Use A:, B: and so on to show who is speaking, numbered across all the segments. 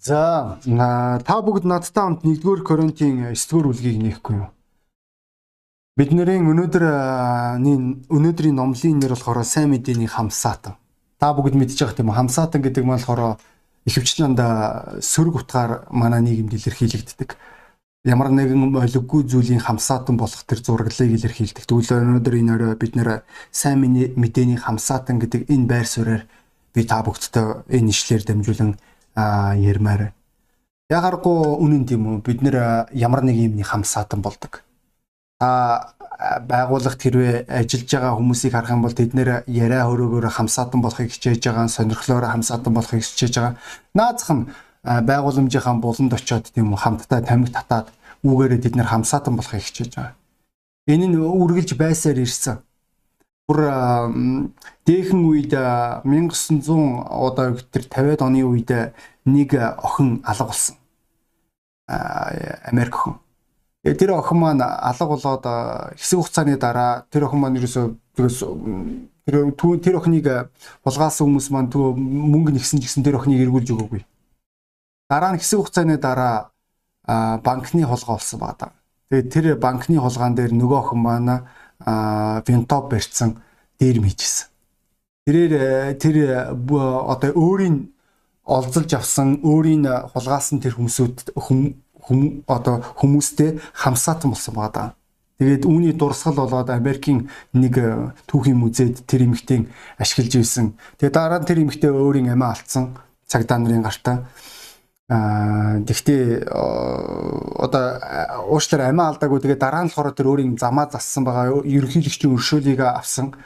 A: За та бүгд надтай хамт 1-р Коринтын 9-р бүлгийг нээхгүй юу? Бидний өнөөдөр өнөөдрийн номлын нэр болохоор сайн мэдээний хамсаатан. Та бүгд мэдж байгаа тийм үү? Хамсаатан гэдэг нь болохоор ихэвчлэн сөрөг утгаар манай нийгэмд илэрхийлэгддэг. Ямар нэгэн олиггүй зүйлийн хамсаатан болох тэр зураглалыг илэрхийлдэг. Тэгвэл өнөөдөр энэ орой бид нэр сайн мэдээний хамсаатан гэдэг энэ байр суурьаар би та бүгдтэй энэ ишлэр дамжуулан ярмаар. Ягаргүй үнэн тийм үү? Бид нэр ямар нэг юмны хамсаатан болдог та байгууллагт хэрвээ ажиллаж байгаа хүмүүсийг харах юм бол тэд нэр яриа хөрөөгөөр хамсаатан болохыг хичээж байгаа, сонирхлоор хамсаатан болохыг хичээж байгаа. Наазах нь байгууламжийнхаа буланд очиод тийм үү хамтдаа тамиг татаад үүгээрээ тэд нэр хамсаатан болохыг хичээж байгаа. Энэ нь үргэлж байсаар ирсэн. Бүр дээхэн үед 1900 одоо тэр 50-ад оны үед нэг охин алга болсон. Америк охин Тэгээ тэр охин маань алга болоод хэсэг хугацааны дараа тэр охин маань ерөөсөө тэр тэр охиныг булгаасан хүмүүс маань төө мөнгө нэгсэн ч гэсэн тэр охиныг эргүүлж өгөөгүй. Дараа нь хэсэг хугацааны дараа банкны холгоо болсон байгаа. Тэгээд тэр банкны холгаан дээр нөгөө охин маань винтоп барьсан дээр мийжсэн. Тэрээр тэр одоо өөрийн олзолж авсан өөрийн хулгаасан тэр хүмүүсүүд хүм одоо хүмүүстэй хамсаатан болсон байгаа. Тэгээд үүний дурсгал болоод Америкийн нэг э, түүхийн музейд тэр эмэгтэй ашиглаж ирсэн. Тэгээд дараа нь тэр эмэгтэй өөрийн амиа алдсан цагдаа нарын гартаа. Аа тэгтээ одоо уучлаар амиа алдаагүй тэгээд дараа нь болохоор тэр өөрийн замаа зассан байгаа ерөнхийлөгчийн өршөөлийг авсан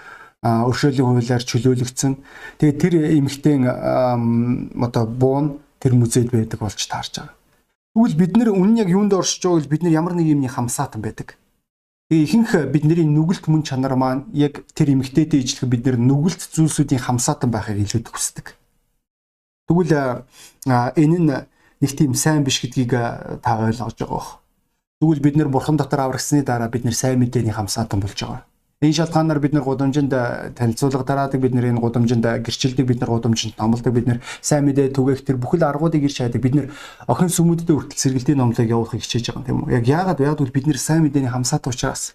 A: өршөөлийн хуулиар чөлөөлөгдсөн. Тэгээд тэр эмэгтэй одоо буун тэр музейд байдаг болж таарч байгаа. Тэгвэл бид нэр үнэн яг юунд оршиж байгаа вэ? Бид нэр ямар нэг юмны хамсаатан байдаг. Тэгээ ихэнх бидний нүгэлт мөн чанар маань яг тэр эмгтээтэй ижлэх бид нэр нүгэлт зүйлсүүдийн хамсаатан байхыг илүүд хүсдэг. Тэгвэл энэ нь нэг тийм сайн биш гэдгийг та ойлгож байгаа бох. Тэгвэл бид нэр бурхан дотор аврагсны дараа бид нэр сайн мэдээний хамсаатан болж байгаа. Энэ шалтгаанаар бид нар гудамжинд танилцуулга тараадаг бид нар энэ гудамжинд гэрчилдэг бид нар гудамжинд номлодог бид нар сайн мэдээ түгээх тэр бүхэл аргуудыг ирж хайдаг бид нар охин сүмүүдэд хүртэл сэргэлтийн номлыг явуулахыг хичээж байгаа юм тийм үү яг яагаад яагаад бид нар сайн мэдээний хамсаатай учраас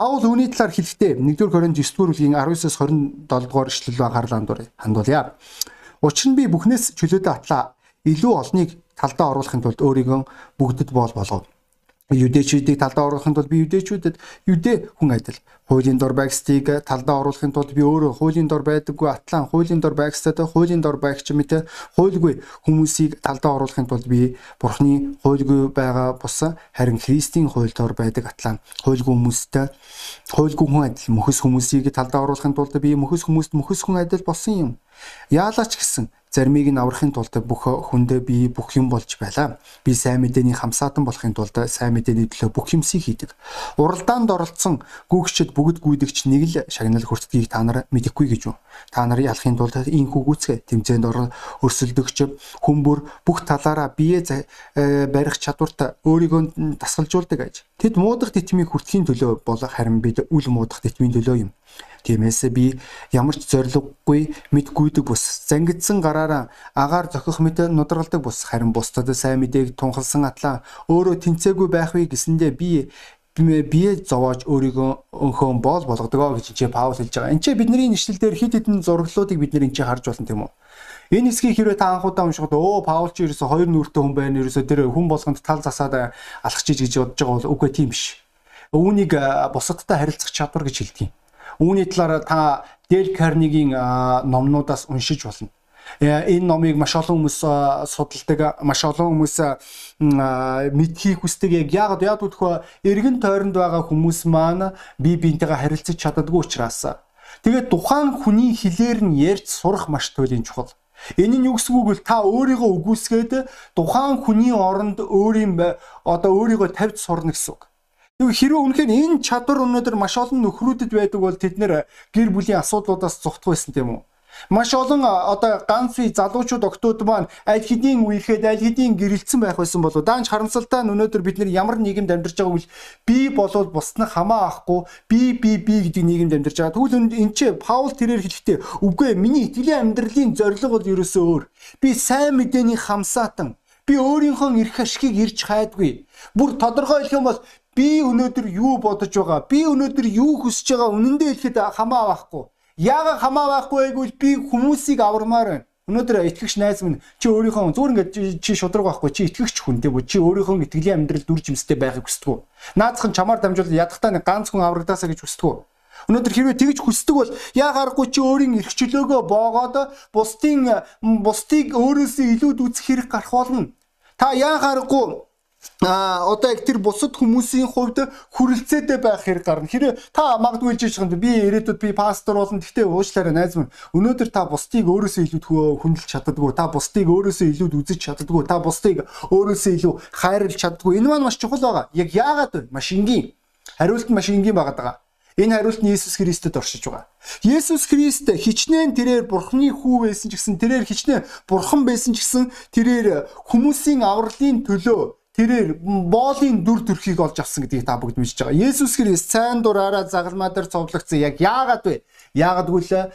A: Паул үүний талаар хэлэхдээ 1-р Коринт 9-р бүлгийн 19-с 27 дугаар ишлэл анхаарал хандуулъя. Учир нь би бүхнээс чөлөөтэй атлаа илүү олныг талдаа оруулахын тулд өөрийгөө бүгдэд боол болгов юдэчүүдийг талдаа оруулахын тулд би юдэчүүдэд юдэ хүн адил хуулийн дор байгстыг талдаа оруулахын тулд би өөрөө хуулийн дор байдаггүй атлан хуулийн дор байгстад хуулийн дор байгч мэт хуульгүй хүмүүсийг талдаа оруулахын тулд би бурхны хуульгүй байгаа бус харин христийн хууль дор байдаг атлан. Хуульгүй хүмүүстэй хуульгүй хүн адил мөхөс хүмүүсийг талдаа оруулахын тулд би мөхөс хүмүүст мөхөс хүн адил болсон юм. Яалаач гэсэн Заримыг нь аврахын тулд бүх хүндээ би бүх юм болж байлаа. Би сайн мэдээний хамсаатан болохын тулд сайн мэдээний төлөө бүх юмсыг хийдэг. Уралдаанд оролцсон гүйгчд бүгд гүйдэгч нэг л шагнал хүртдгийг та нар мэдэхгүй гэж юу? Та нарыг ялахын тулд энэ хүүгүүцгээ тэмцээнд ор өрсөлдөгч хүмүүр бүх талаараа бие э, барих чадварт өөрийгөө тасгалжуулдаг аж. Тэд муудах тэтмийг хүртэхийн төлөө бол харин бид үл муудах тэтмийн төлөө юм. Тиймээс би ямар ч зориггүй мэд гүйдэг бус зангидсан гараараа агаар зохих мэт нудралдаг бус харин бусдад сайн мэдээг тунхалсан атлаа өөрөө тэнцээгүй байх вэ гэсэндээ би бие зовоож өөрийгөө өнхөн боол болгодог гэж чи Паул хэлж байгаа. Энд чи бидний нэшлэл дээр хид хідэн зураглалуудыг бид нэр чи харж болно тийм үү? Энэ хэсгийг хэрвээ та анхудаа уншихад өө Паул чи ерөөсө хоёр нүртэй хүн байна. Ерөөсө тэр хүн болгонд тал засаад алхчих гэж бодож байгаа бол үгүй тийм биш. Үүнийг бусадтай харилцах чадвар гэж хэлдэг юм. Үүний талаар та Дэл Карнигийн номнуудаас уншиж болно. Э, энэ номыг маш олон хүмүүс судалдаг, маш олон хүмүүс мэдхийг хүсдэг. Яг яад үтгэх эргэн тойронд байгаа хүмүүс маань бие биентэйгээ харилцаж чаддаггүй учраас. Тэгээд тухайн хүний хэлээр нь ярьж сурах маш туйлын чухал. Энэ нь юу гэсэн үг вэ? Та өөрийгөө үгүйсгээд тухайн хүний оронд өөрийн одоо өөрийгөө тавьж сурна гэсэн үг. Тэгвэл хэрвээ үнэхээр энэ чадвар өнөөдөр маш олон нөхрүүдэд байдаг бол тэд нэр гэр бүлийн асуудлуудаас зугтах байсан тийм үү? Маш олон одоо ганц үе залуучууд октод маань аль хэдийн үехэд аль хэдийн гэрэлцсэн байх байсан болоо даанч харамсалтай нь өнөөдөр бид нэр ямар нийгэмд амьдарч байгааг бол би болвол бусдын хамаа авахгүй би би би гэдэг нийгэмд амьдарч байгаа. Тэгвэл энэ ч Паул тэрээр хэлэхдээ үгүй ээ миний итгэлийн амьдралын зорилго бол ерөөсөө өөр. Би сайн мэдээний хамсаатан Би өөрийнхөө эрх ашигыг ирж хайдгүй. Бүр тодорхой хэлэх юм бол би өнөөдөр юу бодож байгаа? Би өнөөдөр юу хүсэж байгаа? Үнэндээ хэлэхэд хамаа байхгүй. Яага хамаа байхгүй гэвэл би хүмүүсийг авармаар байна. Өнөөдөр итгэгч найз минь чи өөрийнхөө зүгээр ингээд чи шудраг байхгүй чи итгэгч хүн тийм үү чи өөрийнхөө итгэлийн амьдрал дүр жимстэй байхыг хүсдэг. Наадхан чамаар дамжуул ядахтаа нэг ганц хүн аврагдаасаа гэж хүсдэг. Өнөөдөр хэрвээ тэгж хүсдэг бол яа гарахгүй чи өөрийн эрх чөлөөгөө боогоод бусдын бусдыг өөрөөсөө илүүд үзэх хэрэг гарах болно. Та яа гарахгүй а одоо яг тэр бусад хүмүүсийн хувьд хүрэлцээтэй байх хэрэг гарна. Хэрэг та магадгүй хэлж байгаа би ирээдүйд би пастор болно. Гэхдээ уучлаарай найз минь. Өнөөдөр та бусдыг өөрөөсөө илүү хүндэлж чаддаггүй. Та бусдыг өөрөөсөө илүү үзэж чаддаггүй. Та бусдыг өөрөөсөө илүү хайрлж чаддаггүй. Энэ маань маш чухал байгаа. Яг яагаад вэ? Маш энгийн. Хариулт нь маш энгийн байгаа даа. Энэ хариулт нь Есүс Христэд оршиж байгаа. Есүс Христ хичнээн тэрээр Бурхны хүү байсан ч гэсэн тэрээр хичнээн Бурхан байсан ч гэсэн тэрээр хүмүүсийн авралын төлөө тэрээр боолын дүр төрхийг олж авсан гэдгийг та бүгд мэдж байгаа. Есүс Христ сайн дураараа загалмаа дээр цовдлогдсон. Яг яагаад вэ? Яагаад гэвэл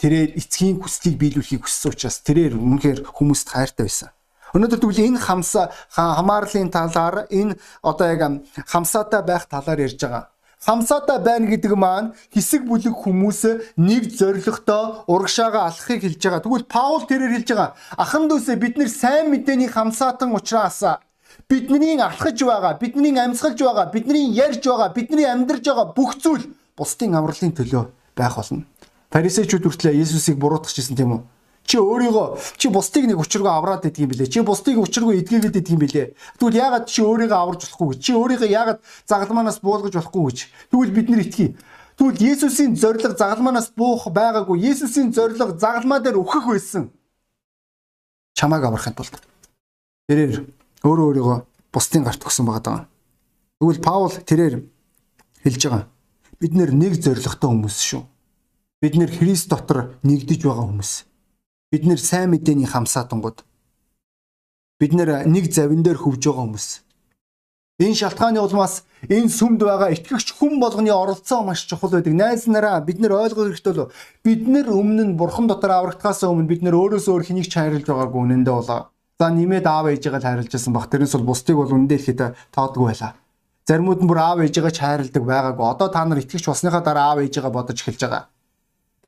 A: тэрээр эцгийн хүслийг биелүүлэхийг хүссэн учраас тэрээр үнэхээр хүмүүст хайртай байсан. Өнөөдөр тэгвэл энэ хамсаа хамаарлын талаар энэ одоо яг хамсаатай байх талаар ярьж байгаа хамсаатай байна гэдэг маань хэсэг бүлэг хүмүүс нэг зоригтой урагшаага алхахыг хэлж байгаа. Тэгвэл Паул тэрээр хэлж байгаа. Ахан дүүсээ бид нэр сайн мэдээний хамсаатан учраас бидний алхаж байгаа, бидний амьсгалж байгаа, бидний ярьж байгаа, бидний амьдарж байгаа бүх зүйл бусдын авралын төлөө байх болно. Фарисеучуд хүртлээ Есүсийг буруутгахжсэн тийм үү? Чи өөрийгөө чи бусдыг нэг учиргүй авраад идэх юм билээ. Чи бусдыг учиргүй эдгээгээд идэх юм билээ. Тэгвэл яагаад чи өөрийгөө аварж болохгүй? Чи өөрийгөө яагаад загалмаанаас буулгаж болохгүй гэж? Тэгвэл бид нар итгэе. Тэгвэл Есүсийн зориг загалмаанаас буух байгаагүй. Есүсийн зориг загалмаа дээр өөхөх байсан. Чамааг аврахын тулд. Тэрээр өөрөө өөрийгөө бусдын гарт өгсөн байгаа даа. Тэгвэл Паул тэрээр хэлж байгаа. Бид нэг зоригтой хүмүүс шүү. Бид нэр Христ дотор нэгдэж байгаа хүмүүс бид нэр сайн мэдээний хамсаатангууд бид нэр нэг завин дээр хөвж байгаа хүмүүс энэ шалтгааны улмаас энэ сүмд байгаа итгэгч хүн болгоны оролцоо маш чухал байдаг. Найз нараа бид нэр ойлгох хэрэгтэй болов. Бид нэр өмнө нь бурхан дотор аврагдахаас өмнө бид нэр өөрөөсөө өөр хэнийг ч хайрлаж байгаагүй үнэндээ болоо. За нэмээд аав ээжигээ хайрлаж байсан баг. Тэрнээс бол бусдыг бол үндэ ихэд тоодгүй байлаа. Заримуд нь бүр аав ээжигээ хайрладаг байгаагүй. Одоо та нар итгэгч болсныхаа дараа аав ээжигээ бодож эхэлж байгаа.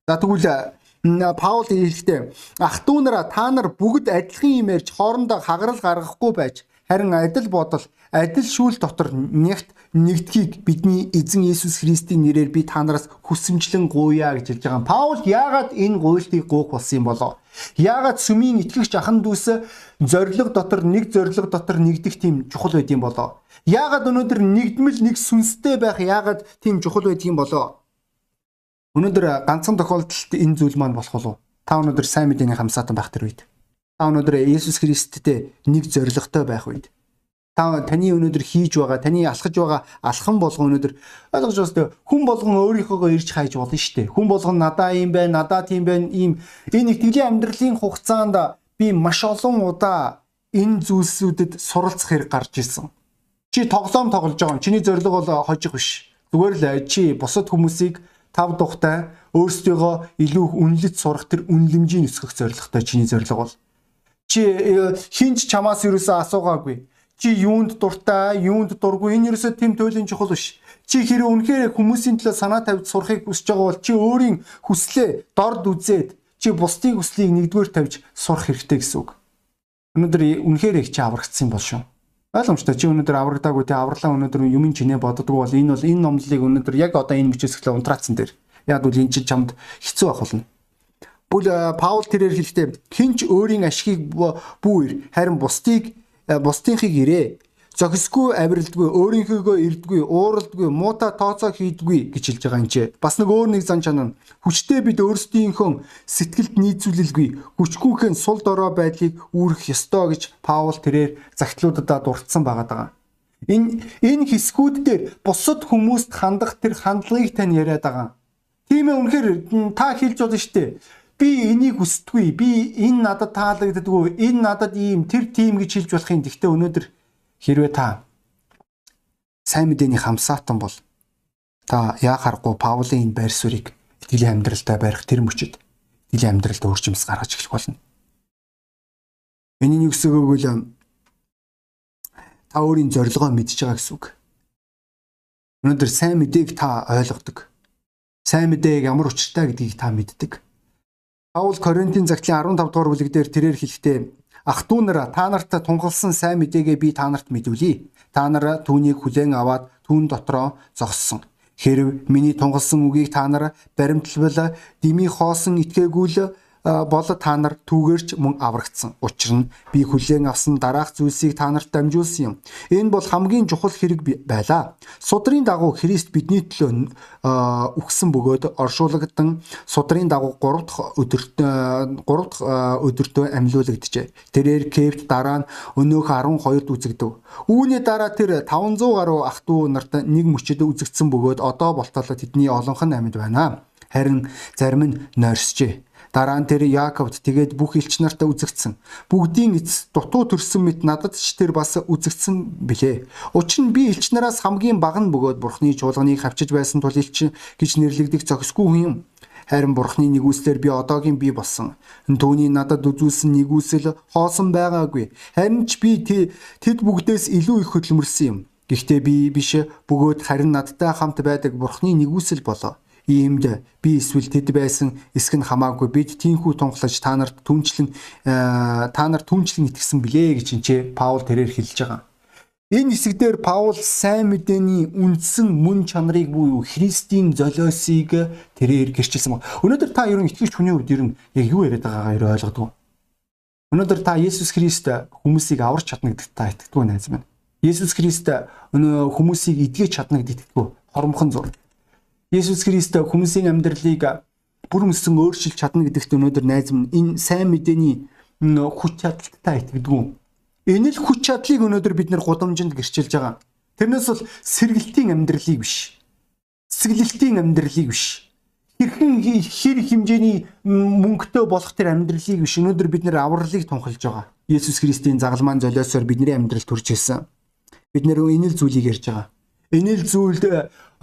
A: За тэгвэл Паул хэлэхдээ ах トゥ нараа та нар бүгд адилхан юм ярьж хоорондоо хагарал гаргахгүй байж харин адил бодол адил шүүл дотор нэгт нэгдхийг бидний эзэн Есүс Христийн нэрээр би та нараас хүсэмжлэн гуйя гэж хэлж байгаа. Паул яагаад энэ гуйлтыг гуух болсон юм болоо? Яагаад сүмийн итгэгч ахан дүүс зориг дотор нэг зориг дотор нэгдэх тийм чухал байд юм болоо? Яагаад өнөөдөр нэгдмэл нэг сүнстэй байх яагаад тийм чухал байдгийг болоо? Өнөөдөр ганцхан тохиолдолд энэ зүйл маань болох болов. Та өнөөдөр сайн мэдээний хамсаатан байх тэр үед. Та өнөөдөр Иесус Христтэй нэг зоригтой байх үед. Та таны өнөөдөр хийж байгаа, таны алхаж байгаа алхам болгон өнөөдөр ойлгож байна хүн болгон өөрийнхөөгөө ирж хайж болно шүү дээ. Хүн болгон надаа юм байна, надаа тийм байна, ийм энэ итгэлийн амьдралын хугацаанд би маш олон удаа энэ зүйлсүүдэд суралцах хэрэг гарч ирсэн. Чи тоглоом тоглож байгаа юм. Чиний зорилго бол хожих биш. Зүгээр л чи бусад хүмүүсийг тав тухтай өөрсдийгөө илүү үнэлж сурах тэр үнэлэмжийг өсгөх зорилготой чиний зорилго бол. Чи э, хинч чамаас юусаа асуугаагүй? Чи юунд дуртай юунд дургүй? Энэ юусаа тэм туйлын чухал биш. Чи хэрэг үнэхээр хүмүүсийн төлөө санаа тавьж сурахыг хүсэж байгаа бол чи өөрийн хүслээ дорд үзээд чи бусдын хүслийг нэгдүгээр тавьж сурах хэрэгтэй гэсэн үг. Өнөөдөр үнэхээр их чи аврагдсан бол шүү ойлгомжтой. Чи өнөөдөр аврагдаагүй те авралаа өнөөдөр юмын чинээ боддгоо бол энэ бол энэ номлолыг өнөөдөр яг одоо энэ эхлээ унтраацсан дээр. Яг бол энэ чинь чамд хэцүү байх болно. Бүл Паул тэрээр хэлэхдээ хинч өөрийн ашигыг бүүр харин бусдыг бусдынхыг ирээ зохисгүй авиралдгүй өөрийнхөөгөө ирдгүй ууралдгүй муута тооцоо хийдгүй гэж хэлж байгаа юм чи. Бас нэг өөр нэг зан чанар. Хүчтэй бид өөрсдийнхөө сэтгэлд нийцүүлэлгүй хүчгүйхэн сул дорой байдлыг үүрэх ёстой гэж Паул тэрээр загтлуудаа дурдсан байгаа даа. Энэ энэ хэсгүүд дээр бусад хүмүүст хандах тэр хандлагыг тань яриад байгаа. Тийм ээ үнэхээр та хэлж болно шүү дээ би энийг хүсдэггүй би энэ надад таалагддаггүй энэ надад ийм тэр тийм гэж хэлж болох юм гэхдээ өнөөдөр Хэрвээ та сайн мэдээний хамсаатан бол та яа харахгүй Паулийн энэ байр суурийг итгэлийн амьдралдаа барих тэр мөчөд итгэлийн амьдралд өөрчмс гаргаж эхлэх болно. Нь юу гэсэн үг вэ? Та өөрийн зорилгоо мэдж байгаа гэсэн үг. Өнөөдөр сайн мэдээг та ойлгодог. Сайн мэдээг ямар учиртай гэдгийг та мэддэг. Паул Коринтын загтлын 15 дугаар бүлэг дээр тэрээр хэлэхдээ ах トゥ нараа та нарт тунгалсан сайн мэдээгээ би та нарт мэдүүлье. Та нараа түүнийг хүлээн аваад түүн дотроо зогссон. Хэрв миний тунгалсан үгийг та нар баримтлал дими хоосон итгээгүй л бол та нар түүгээрч мөн аврагдсан. Учир нь би хүлээн авсан дараах зүйлсийг та нарт дамжуулсан юм. Энэ бол хамгийн чухал хэрэг байлаа. Судрын дагуу Христ бидний төлөө үхсэн бөгөөд оршуулгадсан судрын дагуу 3 дахь өдөрт 3 дахь өдөртөө амьлуулагджээ. Тэрээр Кевт дараа нь өнөөх 12-д үзэгдэв. Үүний дараа тэр 500 гаруй ах トゥ нарт нэг мөчөд үзэгдсэн бөгөөд одоо болтол тэдний олонх нь амьд байна. Харин зарим нь нойрсжээ. Дараа нь тэр Яаковд тэгээд бүх элч нартаа үзэгдсэн. Бүгдийн эц дутуу төрсөн мэт надад ч тэр бас үзэгдсэн билээ. Учир нь би элч нараас хамгийн бага нь бөгөөд бурхны чуулганыг хавчиж байсан тул элч гэж нэрлэгдэх зохисгүй юм. Харин бурхны нэгүслэр би одоогийн би болсон. Түүний надад үзүүлсэн нэгүсэл хоосон байгаагүй. Харин ч би тэд бүгдээс илүү их хөдөлмөрсөн юм. Гэхдээ би биш бөгөөд харин надтай хамт байдаг бурхны нэгүсэл болоо иймд би эсвэл тэд байсан эсг нь хамаагүй бид тийхүү тунхлаж та нарт түнчлэн э, та нар түнчлэн итгэсэн билээ гэж энэ Паул тэрээр хэлж байгаа. Энэ хэсэгдэр Паул сайн мэдээний үндсэн мөн чанарыг буюу Христийн золиосыг тэрээр гэрчилсэн баг. Өнөөдөр та ерөн итгэж хүний хувьд ерөн яг юу яриад байгаагаа ерөө ойлгодог. Өнөөдөр та Есүс Христ хүмүүсийг аварч чадна гэдэгт та итгэдэг найз минь. Есүс Христ өнөө хүмүүсийг эдгэж чадна гэдэгт итгэдэг. Хоромхон зур. Есүс Христ хүмүүсийн амьдралыг бүр өмсөн өөрчилж чадна гэдэгт өнөөдөр найз минь энэ сайн мэдээний хүч чадалтай итгэдэг. Энэ л хүч чадлыг өнөөдөр бид нэр гудамжинд гэрчилж байгаа. Тэрнээс бол сэргэлтийн амьдралыг биш. Цэцгэлэлтийн амьдралыг биш. Хэрхэн хэр хэмжээний мөнгөтэй болох тэр амьдралыг биш. Өнөөдөр бид нэр авралыг тунхалж байгаа. Есүс Христийн загалмаан золиосоор бидний амьдрал төрж ирсэн. Бид нэр энэ л зүйлийг ярьж байгаа. Энэ л зүйлд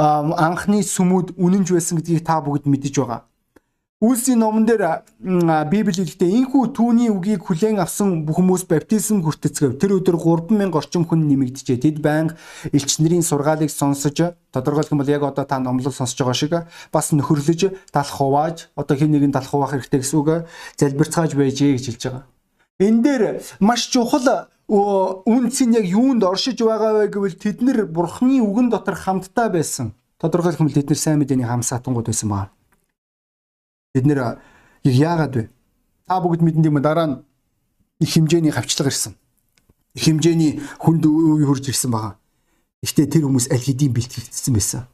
A: анхны сүмүүд үнэнж байсан гэдгийг та бүгд мэдэж байгаа. Үлсийн номон дээр Библи хэлэхдээ энхүү түүний үгийг хүлээн авсан бүх хүмүүс баптизм хүртэцгээв. Тэр өдөр 3000 орчим хүн нэмэгдэжээ. Тэд байнга элч нарын сургаалыг сонсож, тодорхойлох юм бол яг одоо та номлол сонсож байгаа шиг бас нөхөрлөж, талх хувааж, одоо хэн нэгэн талх хуваах хэрэгтэй гэсэн үг залбирцгааж байжээ гэж хэлж байгаа. Энэ дээр маш чухал үнц нь яг юунд оршиж байгаа вэ гэвэл тэд нар бурхны үгэн дотор хамтдаа байсан. Тодорхойлох юм тэд нар сайн мэдээний хам сатангууд байсан баа. Бид нэр яагаад вэ? Та бүгд мэдэн юм дараа нь их хэмжээний хавчлага ирсэн. Их хэмжээний хүнд үе хурж ирсэн байгаа. Гэхдээ тэр хүмүүс аль хэдийн бэлтгэгдсэн байсан.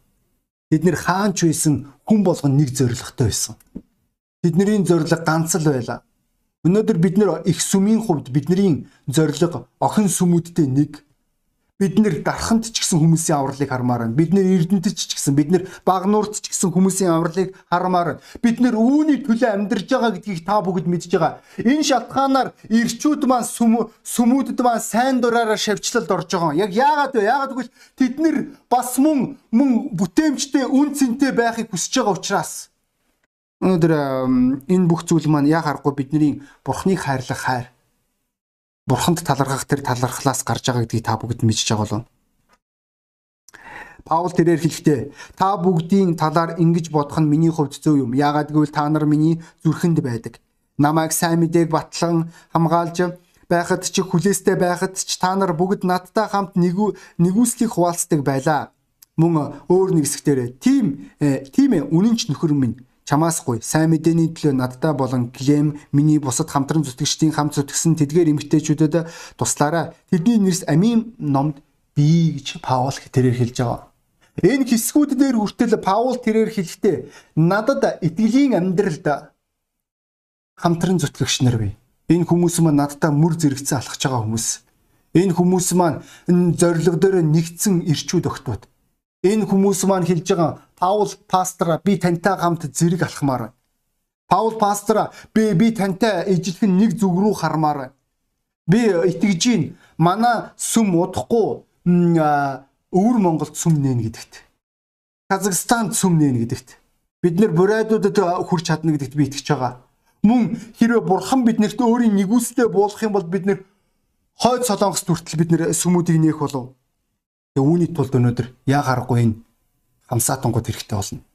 A: Бид нэр хаанч байсан хүн болгон нэг зоригтой байсан. Тэдний зориг ганц л байлаа. Өнөөдөр бид нэр их сүмийн хувьд бидний зорилго охин сүмүүдтэй нэг бид нэр дарханд ч гэсэн хүмүүсийн авралыг хармаар байна. Бид нэр эрдэнэт ч гэсэн бид нэр багнуурт ч гэсэн хүмүүсийн авралыг хармаар байна. Бид нэр үүний төлөө амьдарч байгаа гэдгийг та бүгд мэдж байгаа. Энэ шалтгаанаар ирчүүд маань сүмүүдэд маань сайн дураараа шавьчлалд орж байгаа. Яг яагаад вэ? Яагаад гэвэл тэд нэр бас мөн мөн бүтээмжтэй үн цэнтэй байхыг хүсэж байгаа учраас Өнөөдөр энэ бүх зүйл маань яа харахгүй бидний бурхныг хайрлах хайр. Бурханд талархах тэр талархлаас гарч байгаа гэдгийг та бүгд мэдж байгаа болов. Паул тэрээр хэлэхдээ та бүгдийн талаар ингэж бодох нь миний хувьд зөв юм. Яагаад гэвэл та нар миний зүрхэнд байдаг. Намайг сайн мэдээг батлан хамгаалж байхад ч хүлээстэй байхад ч та нар бүгд надтай хамт нэгү нэгүслийг хуваалцдаг байлаа. Мөн өөр нэг хэсгээр тийм тийм ээ үнэн ч нөхөр минь чамаас гуй сайн мэдээний төлөө надтай болон Глэм миний бусад хамтран зүтгэгчдийн хамт зүтгэсэн тэдгээр эмгтээчүүдэд туслаарай. Тэдний нэрс амийн номд бий гэж Паул тэрээр хэлж байгаа. Энэ хэсгүүд дээр хүртэл Паул тэрээр хэлэхдээ надад итгэлийн амьдралд хамтран зүтгэгч нар бий. Энэ хүмүүс маань надтай мөр зэрэгцэн алхаж байгаа хүмүүс. Энэ хүмүүс маань зориг дээр нэгдсэн ирчүүд өгтүүд. Энэ хүмүүс маань хэлж байгаа Паул пастора би тантай хамт зэрэг алхмаар байна. Паул пастора би би тантай ижилхэн нэг зүг рүү хармаар байна. Би итгэж гин манай сүм удахгүй өвөр Монголд сүм нээн гэдэгт. Казахстанд сүм нээн гэдэгт. Бид нэр бурайдуудад хүрч чадна гэдэгт би итгэж байгаа. Мөн хэрвээ бурхан биднэрт өөрийн нэгүслээ буулгах юм бол бид нэр хойд солонгос хүртэл бид нэр сүмүүдийг нээх болов. Тэгээ үүний тулд өнөөдөр яа гарахгүй энэ хамсаатангууд хэрэгтэй болно.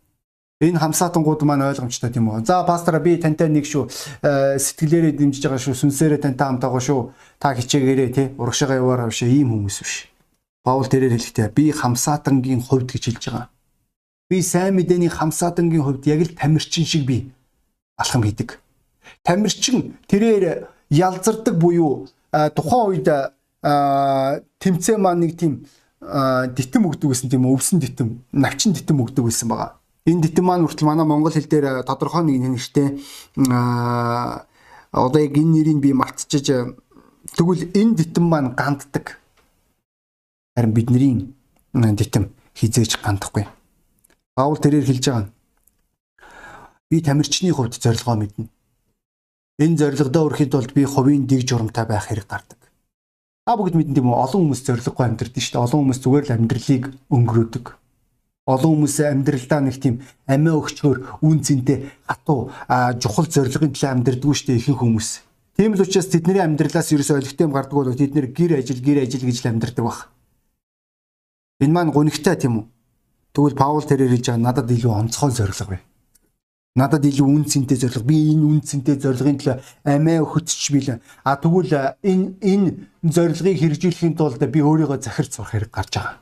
A: Энэ хамсаатангууд маань ойлгомжтой тийм үү? За пастор би тантай нэг шүү э, сэтгэлээрээ дэмжиж байгаа шүү, сүнсээрээ тантай хамт байгаа шүү. Та хичээгээрээ тий урагшаага яваараа биш ийм хүмүүс биш. Паул тэрээр хэлэхдээ би хамсаатангийн хувьд гэж хэлж байгаа. Би сайн мэдээний хамсаатангийн хувьд яг л тамирчин шиг би алхам хийдэг. Тамирчин тэрээр ялзардаг буюу тухайн үед тэмцээ маань нэг тийм дитэн өгдөг гэсэн тийм өвсөн дитэн, навчин дитэн өгдөг байсан байгаа. Энэ дитэн маань хүртэл манай монгол хэл дээр тодорхой нэг нэртэй а одоо яг энэ нэрийг би мартчихж тэгвэл энэ дитэн маань ганддаг Харин бидний дитэм хизээж гандахгүй. Паул тэрээр хэлж байгаа би тамирчны хувьд зорилгоо мэднэ. Энэ зорилгодоо хүрэхэд тулд би хувийн дэг журамтай байх хэрэг гардаг. Та бүгд мэдэн тийм үү? Олон хүмүүс зорилгогүй амьдрдаг шүү дээ. Олон хүмүүс зүгээр л амьдралыг өнгөрөөдөг. Олон хүмүүс амьдралдаа нэг тийм амиа өгчгөр үн цэнтэй хатуу чухал зорилгын төлөө амьдрдаггүй шүү дээ ихэнх хүмүүс. Тийм л учраас тэдний амьдралаас ерөөсөй олигтой юм гардаг бол тэд нэр гэр ажил гэр ажил гэж л амьдрдаг баг. Энэ маань гонигтай тийм үү? Тэгвэл Паул тэрээр хэлж байгаа надад илүү онцгой зориг бай. Надад илүү үн цэнтэй зориг. Би энэ үн цэнтэй зорилгын төлөө амиа өгөцч билээ. А тэгвэл энэ энэ зорилгыг хэрэгжүүлэхийн тулд би өөрийгөө захирч сурах хэрэг гарч байгаа.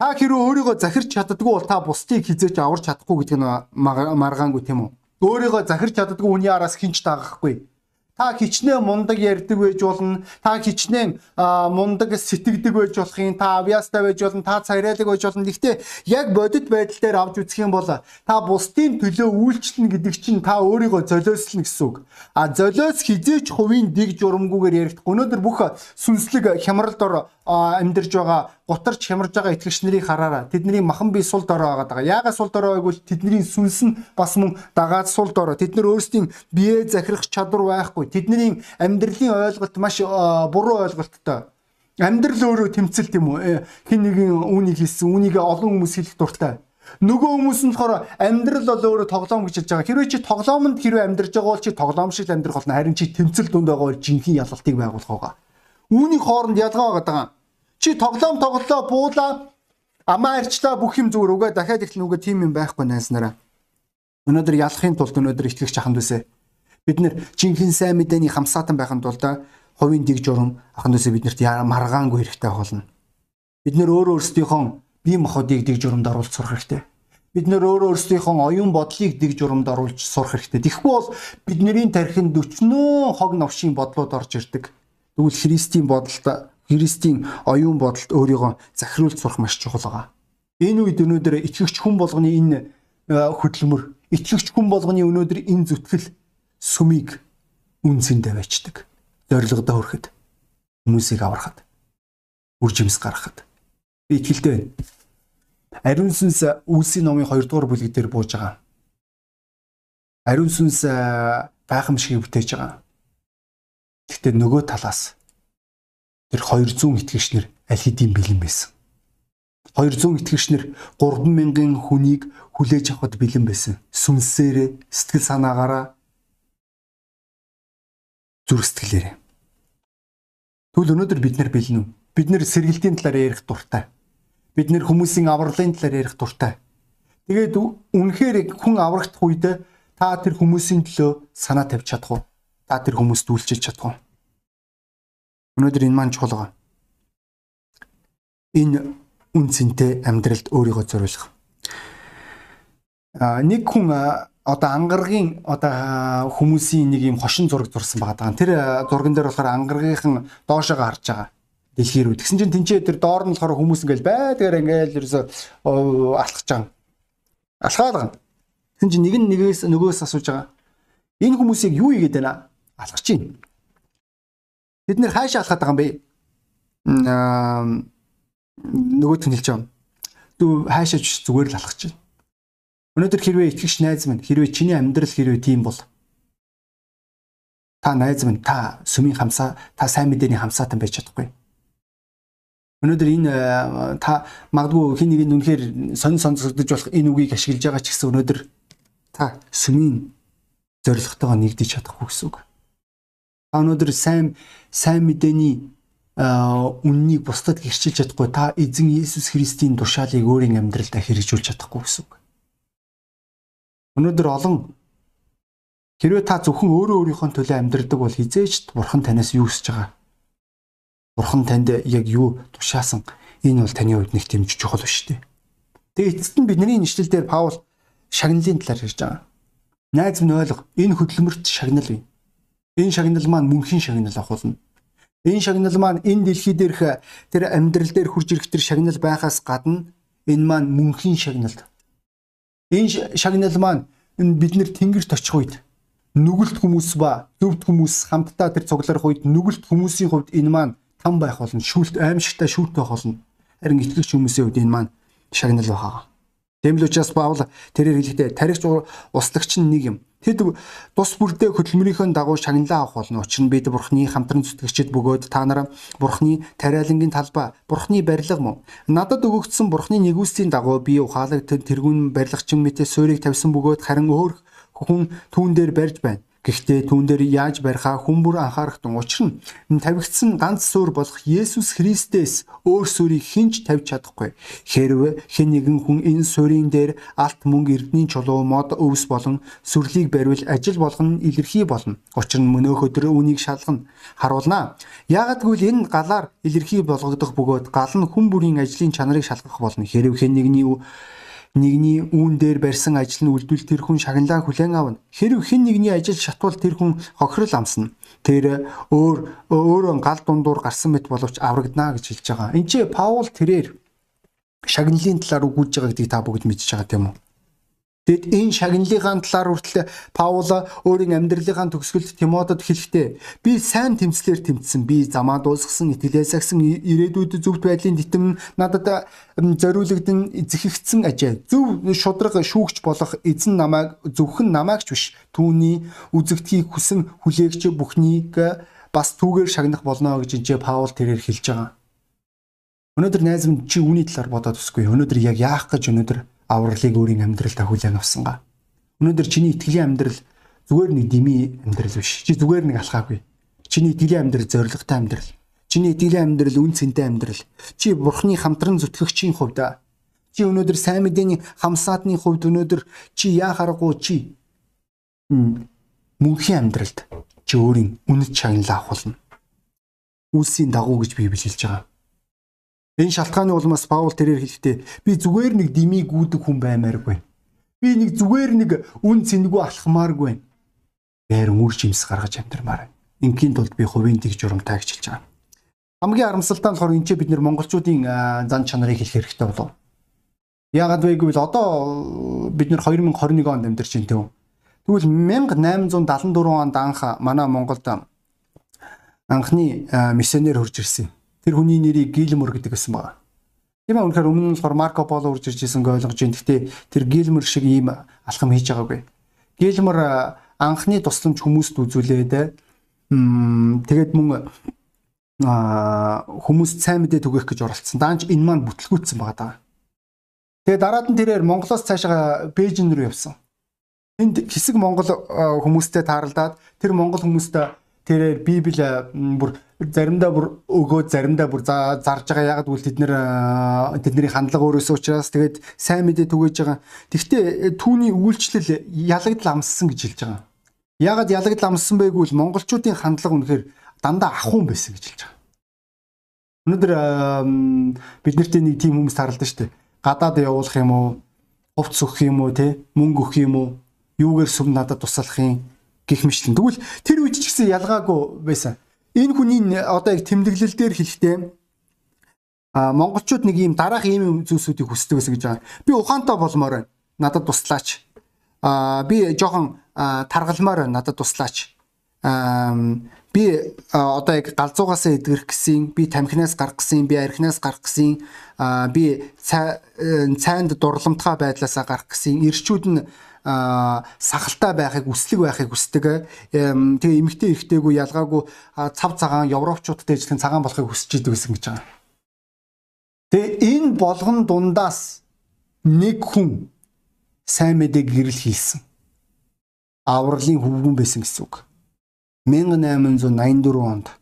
A: Та хэрвээ өөрийгөө захирч чаддгүй бол та бусдыг хизээж аварч чадахгүй гэдэг нь маргаангүй тийм үү? Өөрийгөө захирч чаддгүй хүний араас хинч таагахгүй Та хичнээн мундаг ярьдаг байж болно. Та хичнээн мундаг сэтгэдэг байж болох юм. Та авьяастай байж болно. Та царайлаг байж болно. Гэхдээ яг бодит байдал дээр авч үзэх юм бол та бусдын төлөө үйлчлэнэ гэдэг чинь та өөрийгөө золиослно гэсэн үг. А золиос хизээч хувийн дэг журамгүйгээр яригдах. Өнөөдөр бүх сүнслэг хямралд амьдарж байгаа гутарч хямарж байгаа итгэгч нарыг хараараа тэдний махан бие сул дорой байгаа даа. Яагаад сул дорой байг бол тэдний сүнс нь бас мөн дагаад сул дорой. Тэд нар өөрсдийн бие захирах чадвар байхгүй. Тэдний амьдралын ойлголт маш буруу ойлголттой. Амьдрал өөрөө тэмцэл тийм үү? Э, хин нэгэн үүнийг хэлсэн, үүнийг олон хүмүүс хэлэх дуртай. Нөгөө хүмүүс нь болохоор амьдрал бол өөрөө тоглоом гэж хэлж байгаа. Хэрвээ чи тоглоомонд хэрвээ амьдарч байгаа бол чи тоглоом шиг амьдрах болно. Харин чи тэмцэл дунд байгаа бол жинхэнэ ялалтыг байгуулах байгаа. Үүний хооронд ялгаа байгаа. Чи тоглоом тоглолоо буулаа амаа арчлаа бүх юм зүгээр үгээ дахиад ихлэн үгээ тийм юм байхгүй найснараа. Өнөөдөр ялахын тулд өнөөдөр итгэгч аханд үсэ. Бид нэр жинхэнэ сайн мэдээний хамсаатан байхын тулд хувийн дэг журам аханд үсэ биднэрт маргаангүй хэрэгтэй болно. Бид нэр өөрөө өөрсдийнхөө бие махбодыг дэг журамд оруулж сурах хэрэгтэй. Бид нөр өөрөө өөрсдийнхөө оюун бодлыг дэг журамд оруулж сурах хэрэгтэй. Тэгэхгүй бол бидний тархинд 40 хог новшийн бодлууд орж ирдэг. Тэгвэл Христийн бодолд Христийн оюун бодолд өөрийгөө захируулж сурах маш чухал байгаа. Энэ үед өнөөдөр итгэгч хүн болгоны энэ э, хөдөлмөр, итгэгч хүн болгоны өнөөдөр энэ зүтгэл сүмийг үнсэндээ байцдаг. Зорилгодоо хүрэхэд хүмүүсийг аврахад үр жимс гаргахад би итгэлтэй байна. Ариун сүнс Үлсийн номын 2 дугаар бүлэг дээр бууж байгаа. Ариун сүнс гайхамшиг бүтээж байгаа. Гэхдээ нөгөө талаас тэр 200 итгэгчнэр аль хэдийн бэлэн байсан. 200 итгэгчнэр 3000 хүнийг хүлээж авахд бэлэн байсан. Сүнсээрээ, сэтгэл санаагаараа зүрх сэтгэлээрээ. Тэгвэл өнөөдөр бид нар бэлэн үү? Бид нар сэргэлтийн талаар ярих дуртай. Бид нар хүмүүсийн авралын талаар ярих дуртай. Тэгээд үнэхээр хүн аврагдах үед та тэр хүмүүсийн төлөө санаа тавьж чадах уу? Та тэр хүмүүст үйлчилж чадах уу? Өнөөдөр энэ маань чухал байгаа. Энэ үн цэнтэй амьдралд өөрийгөө зориулах. А нэг хүн одоо ангаргийн одоо хүмүүсийн нэг юм хошин зураг зурсан байгаа. Тэр зурган дээр болохоор ангаргийнхан доошоо харж байгаа. Дэлхий рүү. Тэгсэн чинь тэнцээ тэр доор нь болохоор хүмүүс ингээл байдгаар ингээл ерөөсө алхаж байгаа. Алхаад байгаа. Тэгсэн чинь нэг нь нэгээс нөгөөс асууж байгаа. Энэ хүмүүсийг юу хийгээд байна? Алхаж чинь. Бид нэр хаашаа алхаад байгаа юм бэ? Нь хэлж байгаа. Дүү хаашаа ч зүгээр л алхаж байна. Өнөөдөр хэрвээ итгэгч найз минь хэрвээ чиний амьдрал хэрвээ тийм бол та найз минь та сүмийн хамсаа та сайн мэдээний хамсаатан байж чадахгүй. Өнөөдөр энэ та магадгүй хин нэг нь үнэхээр сонь сонсогдож болох энэ үгийг ашиглаж байгаа ч гэсэн өнөөдөр та сүмийн зоригтойгоо нэгдэж чадахгүй гэсэн үг. Та өнөөдөр сайн сайн мэдээний үннийг бусдад гэрчилж чадахгүй та эзэн Иесус Христийн тушаалыг өөрийн амьдралдаа хэрэгжүүлж чадахгүй гэсэн үг. Өнөөдөр олон хэрвээ та зөвхөн өөрөө өөрийнхөө төлөө амьдрдаг бол хизээч бурхан танаас юу хүсэж байгаа? Бурхан танд яг юу тушаасан? Энэ бол таны хувьд нэг тийм чухал биш үү? Тэгээ эцэст нь бидний нэшлэл дээр Паул шагналын талаар ярьж байгаа. Найз минь ойлго. Энэ хөдөлмөрт шагнал бий. Энэ шагнал маань мөнхийн шагнал ахуулна. Энэ шагнал маань энэ дэлхий дээрх тэр амьдрал дээр хурж ирэх тэр шагнал байхаас гадна энэ маань мөнхийн шагнал. Энэ шагнал маань бид нэр тэнгэрт очих үед нүгэлт хүмүүс ба зөвхт хүмүүс хамтдаа тэр цугларах үед нүгэлт хүмүүсийн хувьд энэ маань там байх болно. Шүүлт аимшигтай шүүлт байх болно. Харин итгэгч хүмүүсийн хувьд энэ маань шагнал байгаа. Тийм л учраас Паул тэрээр хэлэхдээ таригч услагч нь нэг юм. Тэд тус бүрдээ хөдөлмөрийнхөө дагуу шагналаа авах болно. Учир нь бид Бурхны хамтран зүтгэгчд бөгөөд та нар Бурхны тариалангийн талбай, Бурхны барилга мөн. Надад өгөгдсөн Бурхны нэгүслийн дагуу би ухаалаг тэргүүн барилгачин мэтээ суурийг тавьсан бөгөөд харин өөр хүн түүн дээр барьж байна. Гэхдээ түүн дээр яаж барихаа хүн бүр анхаарах тун учир нь тавигдсан ганц суурь болох Есүс Христээс өөр суурийг хинч тавьж чадахгүй. Хэрвээ хэн нэгэн хүн энэ суурийн дээр алт мөнгө эрдний чулуу мод өвс болон сүрлийг бариул ажил болгон илэрхий болно. Учир нь мөнөөх өдөр үнийг шалгана. Харуулнаа. Ягагтгүй энэ галаар илэрхий болгогдох бөгөөд гал нь хүн бүрийн ажлын чанарыг шалгах болно. Хэрвээ хэн нэгний нэгний үүн дээр барьсан ажил нь үлдвэл тэр хүн шагналаа хүлээн авна. Хэрв хэн нэгний ажил шатвал тэр хүн хохирол амсна. Тэр өөр өөрөө гал дундуур гарсан мэт боловч аврагдана гэж хэлж байгаа. Энд чи Паул тэрээр шагналын талаар үгүүлж байгаа гэдгийг та бүгд мэдчихэж байгаа тийм үү? Тэгэд энэ шагналынхаа талаар хүртэл Паул өөрийн амьдралынхаа төгсгөлд Тимотед хэлэхдээ би сайн тэмцлэр тэмцсэн. Би замаа дуусгасан, итгэлээс агсан ирээдүйд зөвхт байдлын титэм надад зориулагдсан зэхигдсэн ажээ. Зөв шудраг шүүгч болох эзэн намайг зөвхөн намаагч биш түүний үзэгдхийг хүсэн хүлээгч бүхнийг бас түүгээр шагнах болно гэж энэ Паул тэрээр хэлж байгаа. Өнөөдөр найз минь чи үүний талаар бодоод өсгүй. Өнөөдөр яг яах гэж өнөөдөр авралыг өөрийн амьдралдаа хүлээн авсангаа. Өнөөдөр чиний итгэлийн амьдрал зүгээр нэг дими амьдрал биш. Чи зүгээр нэг алхаагүй. Чиний итгэлийн амьдрал зоригтой амьдрал. Чиний итгэлийн амьдрал үн цэнтэй амьдрал. Чи бурхны хамтран зүтгэгчийн хувьд чи өнөөдөр сайн мэдээний хамсаатны хувьд өнөөдөр чи яа харахгүй чи мөнхийн амьдралд чи өөрийн үнэт шагналаа авахулна. Үлсийн дагуу гэж би билжилж байгаа. Энэ шалтгааны улмаас Паул тэрээр хэлэхдээ би зүгээр нэг димий гүйдэг хүн баймааргүй. Би нэг зүгээр нэг үн цэнэгүй алхмааргүй. Бээр үр жимс гаргаж амьдрмаар. Ингийн тулд би хувийн тэг журамтай хичилж байгаа. Хамгийн харамсалтай нь болохоор энэ ч бид нэр монголчуудын зан чанарыг хэлэх хэрэгтэй болов. Яагаад вэ гэвэл одоо бид нэр 2021 онд амьдарч байна тийм үү. Тэгвэл 1874 онд анх манай Монголд анхны миссионер хурж ирсэн тэр хүний нэрийг Гилмор гэдэг байсан байна. Тийм ээ үнэхээр өмнө нь болохоор Марко Поло урж ирж ирсэн ойлгож байна. Гэхдээ тэр Гилмор шиг ийм алхам хийж байгаагүй. Гилмор анхны тусламж хүмүүст үзүүлээд тэгээд мөн хүмүүст сайн мэдээ түгэх гэж оролцсон. Даанч энэ маань бүтлгүүцсэн байгаа даа. Тэгээд дараад нь тэрээр Монголоос цаашаа Бээжин рүү явсан. Энд хэсэг Монгол хүмүүстэй тааралдаад тэр Монгол хүмүүстэй тэрээр Библи бүр заримдаа бүр өгөө заримдаа бүр зарж байгаа ягаад гэвэл тэд нэр тэдний хандлага өөрөөсөө учраас тэгээд сайн мэдээ түгэж байгаа. Тэгвэл түүний үйлчлэл ялагдал амссан гэж хэлж байгаа. Ягаад ялагдал амссан бэ гэвэл монголчуудын хандлага үнэхээр дандаа ахуун байсан гэж хэлж байгаа. Өнөөдөр бид нарт нэг тийм хүмүүс тааралдаа шүү дээ. Гадаад явуулах юм уу? Хувц өгөх юм уу те? Мөнгө өгөх юм уу? Юугээр сүм надад туслах юм? гэх мэтлэн. Тэгвэл тэр үед ч гэсэн ялгаагүй байсан энэ хүний одоо яг тэмдэглэл дээр хэлэхдээ а монголчууд нэг ийм дараах ийм зүйлсүүдийг хүсдэг байсан гэж байгаа. Би ухаантай болмоор байна. Надад туслаач. а би жоохон таргалмаар байна. Надад туслаач. а би одоо яг галзуугаас эдгэрх гэсэн, би тамхинаас гарах гэсэн, би архинаас гарах гэсэн, би цайнд дурламтгай байдлаасаа гарах гэсэн ирчүүд нь сахалтай байхыг үслэг байхыг хүсдэг. Тэгээ эмэгтэй эрэгтэйгүү ялгаагүй цав цагаан европчуудтай ижилхэн цагаан болохыг хүсэж идэг гэсэн гэж байгаа. Тэгээ энэ болгон дундаас нэг хүн сайн мэдээг гэрэл хийсэн. авралын хөвгүн байсан гэсэн үг. 1884 онд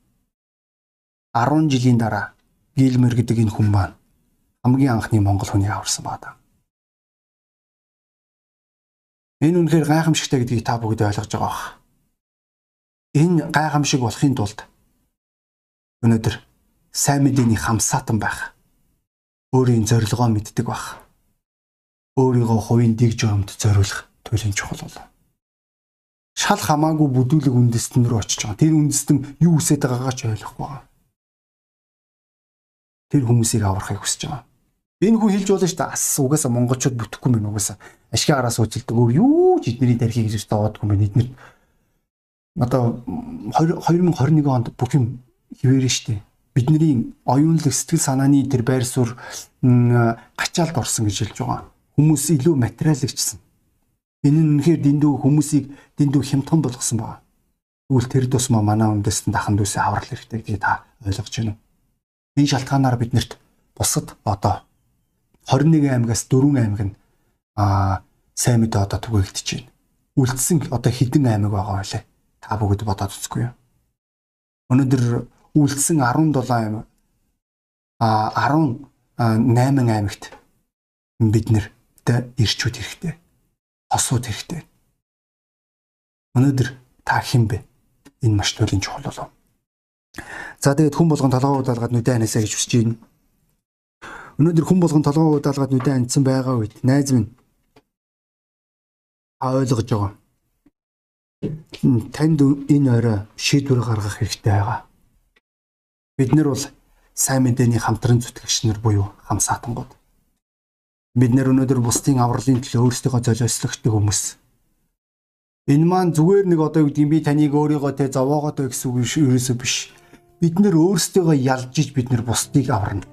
A: 10 жилийн дараа Гилмер гэдэг энэ хүн маань хамгийн анхны монгол хүнийг аварсан байна. Энэ үнэхээр гайхамшигтай гэдгийг та бүгд ойлгож байгаа бах. Энэ гайхамшиг болохын тулд өнөөдөр сайн мэдээний хамсаатан байх. Өөрийн зорилгоо мэддэг байх. Өөрийгөө хувийн дэг журамд зориулах туйлын чухал бол. Шал хамаагүй бүдүүлэг үндэстэн рүү очиж байгаа. Тэр үндэстэн юу хүсэж байгаагаа ч ойлгохгүй байгаа. Тэр хүмүүсийг аврахыг хүсэж байгаа. Энэ хүн хэлж болно шүү дээ. Ас угаасаа монголчууд бүтэхгүй мэн угаасаа. Ашиг араас уучлалдаг. Өөр юу ч эдний тархийг гэж доодгүй мэн эднэр. Одоо 2021 онд бүх юм хിവэрэн шүү дээ. Бидний оюунлаг сэтгэл санааны тэр байр суурь гачаалд орсон гэж хэлж байгаа. Хүмүүс илүү материалагчсан. Энэ нь үнэхээр дэндүү хүмүүсийг дэндүү хямдхан болгосон байна. Тэгвэл тэр тусмаа манай үндэстэн дахан дүүсээ аврал хэрэгтэй гэдгийг та ойлгож байна уу? Энэ шалтгаанаар биднэрт бусад одоо 21 аймагаас 4 аймаг нь аа сайн мэдээ одоо түгээгдэж байна. Үлдсэн одоо хэдэн аймаг байгаа вэ? Та бүгд бодоод үзгүй юу? Өнөөдөр үлдсэн 17 аймаг а 18 аймагт бид нэртэй ирчүүд хэрэгтэй. Хосууд хэрэгтэй. Өнөөдөр та хэн бэ? Энэ маш туйлын чухал болов. За тэгээд хүн болгон толгоо удаалгаад нүдэ ханасаа гэж хүсэж байна. Өнөөдөр хүн болгон толгоо удаалгаад нүдэ хандсан байгаа үед найз минь а ойлгож байгаа. Танд энэ орой шийдвэр гаргах хэрэгтэй байгаа. Бид нар бол сайн мэдээний хамтран зүтгэгч нар буюу хамсаатангууд. Бид нар өнөөдөр бусдын авралын төлөө өөрсдөө золиослогчтой хүмүүс. Энэ маань зүгээр нэг одоо юу гэдэг би таныг өөрийгөө тэ зовоогоо тэ гэсэн үг ерөөсөө биш. Бид нар өөрсдөө ялж иж бид нар бусдыг аварна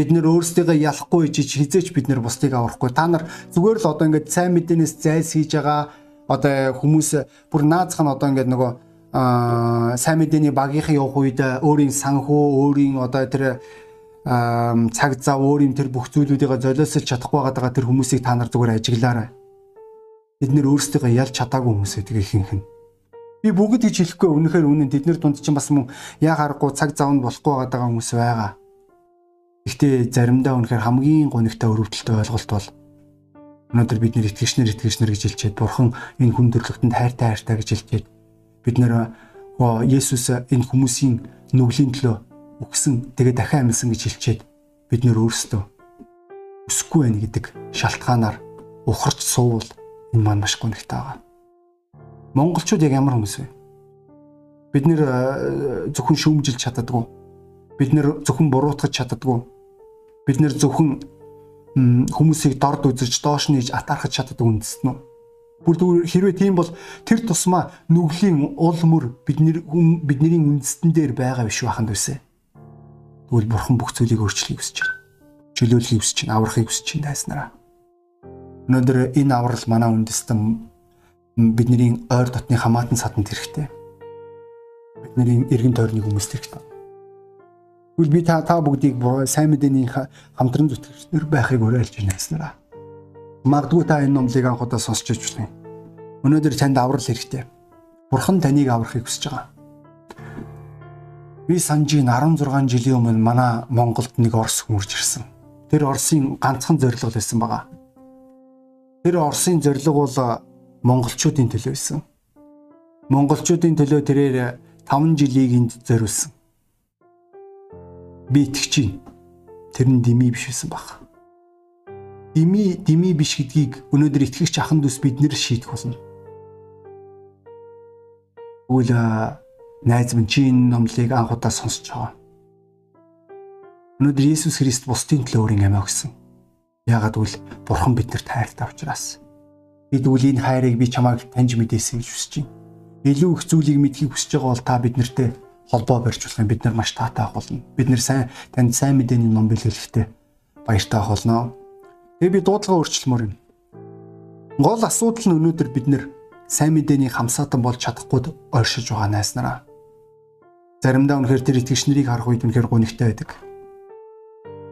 A: бид нэр өөрсдийгөө ялахгүй ичиж хизээч бид нэр бусдыг аврахгүй. Та нар зүгээр л одоо ингээд сайн мэдээнээс зайлс хийж байгаа одоо хүмүүс бүр наазах нь одоо ингээд нөгөө аа сайн мэдээний багийнхан явах үед өөрийн санхүү, өөрийн одоо тэр цаг зав, өөрийн тэр бүх зүйлүүдийг золиослж чадахгүй байгаа тэр хүмүүсийг та нар зүгээр ажиглаарай. Бид нэр өөрсдийгөө ялж чадаагүй хүмүүс гэдэг ихэнх нь. Би бүгд гэж хэлэхгүй үнэхээр үнэн тэднэр дунд чинь бас мөн яа харахгүй цаг завнд болохгүй байгаа хүмүүс байгаа. Гэхдээ заримдаа үнэхээр хамгийн гонигтай өрөвдөлтөй ойлголт бол өнөөдөр бид нэр итгэгчнэр итгэгчнэр гэж хэлчихэд бурхан энэ хүн төрлөختөнд хайртай хайртай гэж хэлчихэд бид нэр Есүс энэ хүмүүсийн нүглийн төлөө өгсөн тэгээ дахин амьсан гэж хэлчихэд бид нэр өөрсдөө өсөхгүй байх гэдэг шалтгаанаар ухарч суувал энэ маань маш гонигтай байгаа. Монголчууд яг ямар хүмүүс вэ? Бид нэр зөвхөн шүүмжилж чаддаггүй бид нэр зөвхөн буруутгах чаддаггүй. Бид нэр зөвхөн хүмүүсийг дорд үзэж доош нь иж атаархаж чаддаг үндэстэн үү? Бүр хэрвээ тийм бол тэр тусмаа нүглийн ул мөр бидний бидний үндэстэн дээр байгаа биш байханд үсэ. Тэгвэл бурхан бүх зүйлийг өөрчлөхийг хүсэж байна. Чөлөөлөхийг хүсэж байна, аврахыг хүсэж байна дайснараа. Өнөөдөр энэ аврал манай үндэстэн бидний ойр дотны хамаатан саданд хэрэгтэй. Бидний эргэн тойрны хүмүүст хэрэгтэй. Тэгвэл би та та бүгдийг сайн мэдээний хамтран зүтгэгчнэр байхыг уриалж байна гэснээр. Магадгүй та энэ номлыг анх удаа сонсч иж болох юм. Өнөөдөр танд аврал хэрэгтэй. Бурхан таныг аврахыг хүсэж байгаа. Би санжийн 16 жилийн өмнө манай Монголд нэг Орос хүмүүрж ирсэн. Тэр Оросын ганцхан зорилго байсан байгаа. Тэр Оросын зорилго бол монголчуудын төлөө байсан. Монголчуудын төлөө тэрээр 5 жилийг энд зориулсан би итгэж чинь тэр нь дими биш байсан баг. Дими дими биш гэдгийг өнөөдөр итгэгч ахын дүүс бид нэр шийдэх болно. Тэгвэл найз минь чи энэ номлыг анх удаа сонсож байгаа. Өнөөдөр Иесус Христ бусдын төлөө өөрийн амиа өгсөн. Яагаад гэвэл Бурхан биднэрт хайртай учраас. Бид үл энэ хайрыг би чамайг таньж мэдээсэй гэж хүсэж байна. Илүү их зүйлийг мэдхийг хүсэж байгаа бол та биднэртэй холбоо барьж болох юм бид нар маш таатай ах болно. Бид нар сайн танд сайн мэдээний ном бэлгэлэхдээ баяртай ах болно. Тэгээ би дуудлага өөрчлөмөр юм. Гол асуудал нь өнөөдөр бид нар сайн мэдээний хамсаатан болж чадахгүй ойршиж байгаа найснараа. Заримдаа үнэхээр тэр итгэгч нарыг харах үед үнэхээр гонигтай байдаг.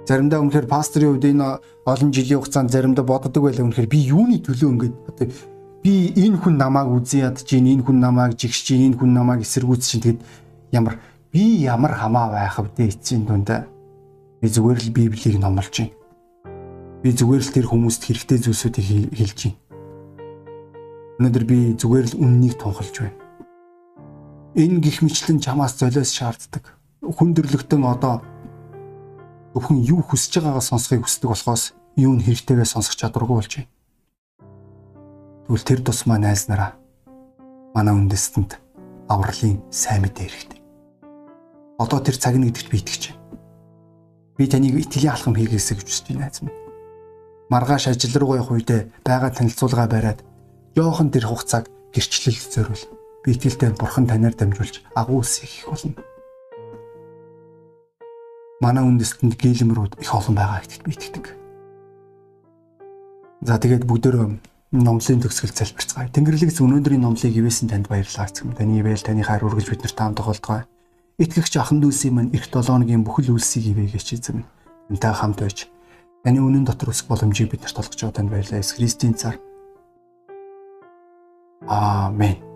A: Заримдаа үнэхээр пасторын хувьд энэ олон жилийн хугацаанд заримдаа боддог байлаа үнэхээр би юуны төлөө ингэж одоо би энэ хүн намайг үзэн ядж гин энэ хүн намайг жигш гин энэ хүн намайг эсэргүүцэж чинь тэгэд ямар би ямар хамаа байх вэ эцсийн дүндээ би зүгээр л библийг номлож байна. Би зүгээр л тэр хүмүүст хэрэгтэй зүйлсүүдийг хэлж байна. Өнөөдөр би зүгээр л үннийг тунхалж байна. Энэ гих мэтлэн чамаас золиос шаарддаг. Хүндрэлтэн одоо зөвхөн юу хүсэж байгаагаа сонсхийг хүсдэг болохоос юу нь хэрэгтэйгээ сонсох чадваргүй болж байна. Тэгвэл тэр тусмаа найз нараа манай үндэстэнд авралын сайн мэдээ хэрэгтэй. Одоо тэр цаг нэгдэгт би итгэж байна. Би таныг итгэлийн алхам хийгээсэй гэж хүсэж байна найз минь. Маргааш ажил руу явах үедээ байгаа танилцуулга бариад жоохон тэр хугацааг гэрчлэлд зориул. Би итгэлтэй бурхан танаар дамжуулж агуу ус хийх болно. Манай үндэстэнд гэлэмрүүд их олон байгаа гэдэгт би итгэдэг. За тэгээд бүгдөө номлын төгсгөл залбирцгаая. Тэнгэрлэгс өнөөдрийн номлыг ивэсэн танд баярлалаа гэм. Таны ивэл таны хайр үргэлж бид нарт таамаг болтугай. Итгэгч ахын дүүсийн мань эх 7 хоногийн бүхэл үлсийг ивэгээч эзэм. Тантай хамт байж таны үнэн дотор үсэх боломжийг бид нарт олгож байгаа танд баярлалаа. Христийн цар. Аамен.